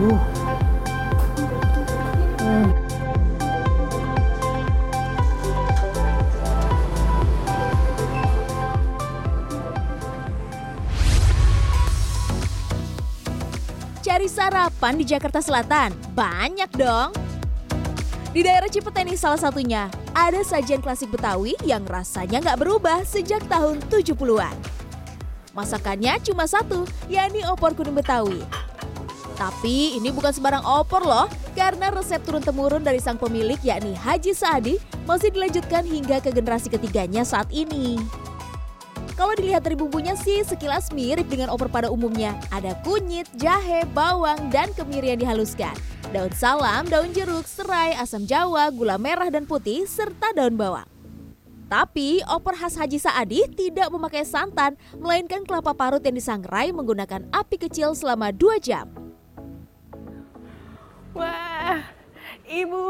Hmm. Cari sarapan di Jakarta Selatan? Banyak dong! Di daerah Cipeteni salah satunya, ada sajian klasik Betawi yang rasanya nggak berubah sejak tahun 70-an. Masakannya cuma satu, yakni opor kuning Betawi. Tapi ini bukan sembarang opor loh, karena resep turun-temurun dari sang pemilik yakni Haji Saadi masih dilanjutkan hingga ke generasi ketiganya saat ini. Kalau dilihat dari bumbunya sih sekilas mirip dengan opor pada umumnya. Ada kunyit, jahe, bawang, dan kemiri yang dihaluskan. Daun salam, daun jeruk, serai, asam jawa, gula merah dan putih, serta daun bawang. Tapi opor khas Haji Saadi tidak memakai santan, melainkan kelapa parut yang disangrai menggunakan api kecil selama 2 jam. Ibu,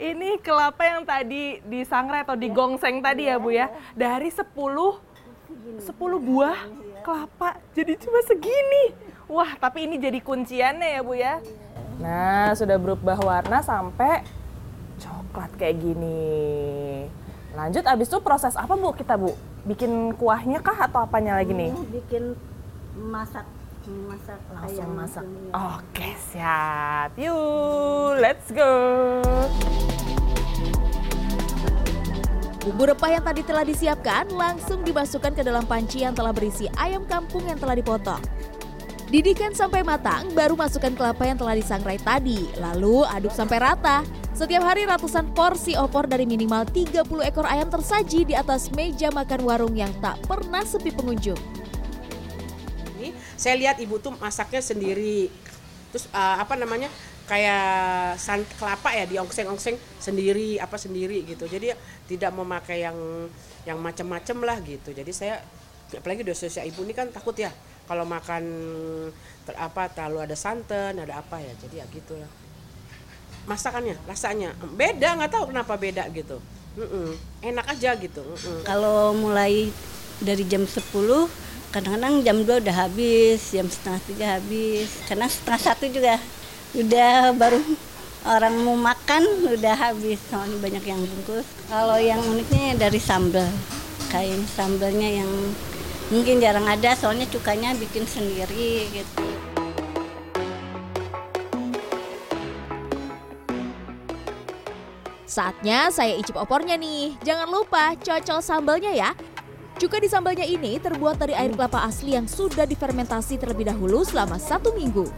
ini kelapa yang tadi disangrai atau digongseng tadi ya Bu ya. Dari 10 10 buah kelapa jadi cuma segini. Wah, tapi ini jadi kunciannya ya Bu ya. Nah, sudah berubah warna sampai coklat kayak gini. Lanjut abis itu proses apa Bu kita Bu? Bikin kuahnya kah atau apanya lagi nih? bikin masak masak Langsung ayam masak. Oke, siap. Yuk, let's go. Bumbu rempah yang tadi telah disiapkan langsung dimasukkan ke dalam panci yang telah berisi ayam kampung yang telah dipotong. Didihkan sampai matang, baru masukkan kelapa yang telah disangrai tadi. Lalu aduk sampai rata. Setiap hari ratusan porsi opor dari minimal 30 ekor ayam tersaji di atas meja makan warung yang tak pernah sepi pengunjung. Saya lihat ibu tuh masaknya sendiri. Terus eh, apa namanya? kayak san kelapa ya diongseng-ongseng sendiri apa sendiri gitu. Jadi tidak memakai yang yang macam-macam lah gitu. Jadi saya apalagi dosa ibu ini kan takut ya kalau makan ter, apa terlalu ada santan, ada apa ya. Jadi ya gitulah. Masakannya, rasanya beda nggak tahu kenapa beda gitu. Mm-mm. Enak aja gitu. Mm-mm. Kalau mulai dari jam 10 kadang-kadang jam 2 udah habis, jam setengah tiga habis. Karena setengah satu juga udah baru orang mau makan udah habis soalnya banyak yang bungkus. Kalau yang uniknya dari sambal, kayak sambalnya yang mungkin jarang ada soalnya cukanya bikin sendiri gitu. Saatnya saya icip opornya nih. Jangan lupa cocol sambalnya ya. Cuka di sambalnya ini terbuat dari air kelapa asli yang sudah difermentasi terlebih dahulu selama satu minggu.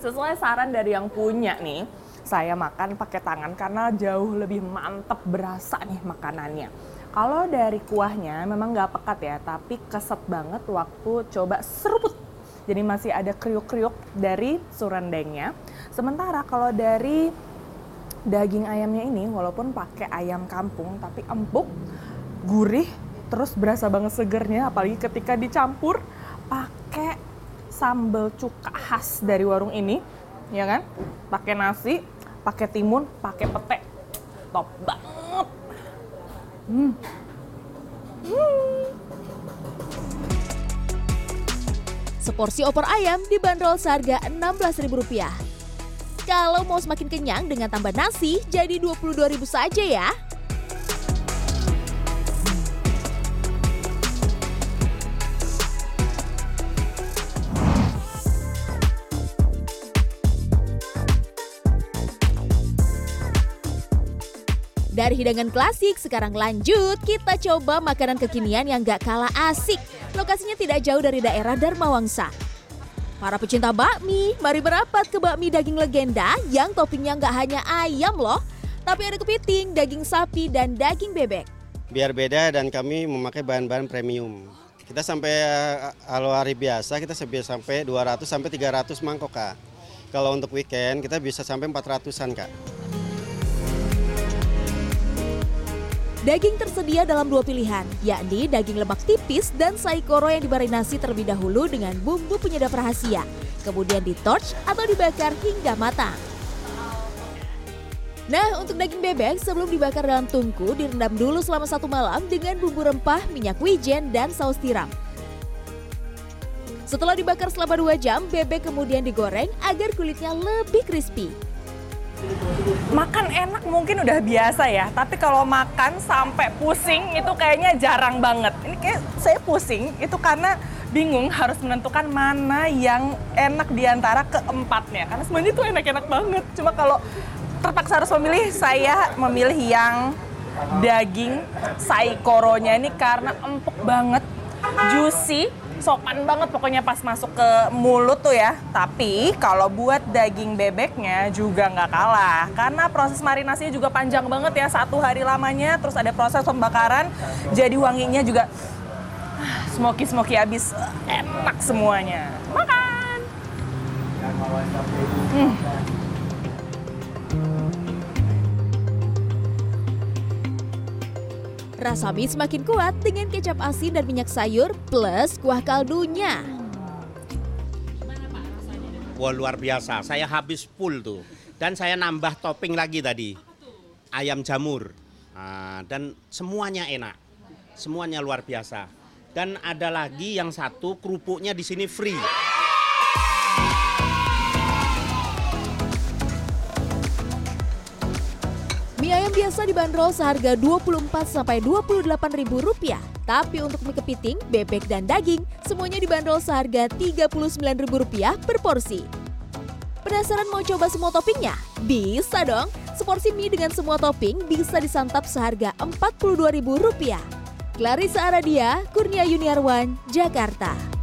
Sesuai saran dari yang punya nih, saya makan pakai tangan karena jauh lebih mantep berasa nih makanannya. Kalau dari kuahnya memang nggak pekat ya, tapi keset banget waktu coba seruput. Jadi masih ada kriuk-kriuk dari surendengnya. Sementara kalau dari daging ayamnya ini walaupun pakai ayam kampung tapi empuk, gurih, terus berasa banget segernya apalagi ketika dicampur pakai sambal cuka khas dari warung ini, ya kan? Pakai nasi, pakai timun, pakai pete. Top banget. Hmm. Seporsi opor ayam dibanderol seharga Rp16.000. Kalau mau semakin kenyang dengan tambah nasi, jadi Rp22.000 saja ya. Dari hidangan klasik, sekarang lanjut kita coba makanan kekinian yang gak kalah asik. Lokasinya tidak jauh dari daerah Dharma Wangsa. Para pecinta bakmi, mari merapat ke bakmi daging legenda yang toppingnya nggak hanya ayam loh, tapi ada kepiting, daging sapi, dan daging bebek. biar beda dan kami memakai bahan-bahan premium. Kita sampai eh, kalau hari biasa kita bisa sampai 200 sampai 300 mangkok kak. Kalau untuk weekend kita bisa sampai 400-an kak. Daging tersedia dalam dua pilihan, yakni daging lemak tipis dan saikoro yang dimarinasi terlebih dahulu dengan bumbu penyedap rahasia, kemudian ditorch atau dibakar hingga matang. Nah, untuk daging bebek sebelum dibakar dalam tungku direndam dulu selama satu malam dengan bumbu rempah, minyak wijen, dan saus tiram. Setelah dibakar selama 2 jam, bebek kemudian digoreng agar kulitnya lebih crispy. Makan enak mungkin udah biasa ya, tapi kalau makan sampai pusing itu kayaknya jarang banget. Ini kayak saya pusing itu karena bingung harus menentukan mana yang enak di antara keempatnya. Karena semuanya itu enak-enak banget. Cuma kalau terpaksa harus memilih, saya memilih yang daging saikoronya ini karena empuk banget, juicy, sopan banget pokoknya pas masuk ke mulut tuh ya. Tapi kalau buat daging bebeknya juga nggak kalah. Karena proses marinasinya juga panjang banget ya, satu hari lamanya. Terus ada proses pembakaran, jadi wanginya juga smoky-smoky abis. Enak semuanya. Makan! Hmm. Rasa mie semakin kuat dengan kecap asin dan minyak sayur plus kuah kaldunya. Wah luar biasa, saya habis full tuh. Dan saya nambah topping lagi tadi, ayam jamur. Nah, dan semuanya enak, semuanya luar biasa. Dan ada lagi yang satu kerupuknya di sini free. Mie ayam biasa dibanderol seharga 24 sampai 28 ribu rupiah. Tapi untuk mie kepiting, bebek dan daging semuanya dibanderol seharga 39 ribu rupiah per porsi. Penasaran mau coba semua toppingnya? Bisa dong. Seporsi mie dengan semua topping bisa disantap seharga 42 ribu rupiah. Clarissa Aradia, Kurnia Yuniarwan, Jakarta.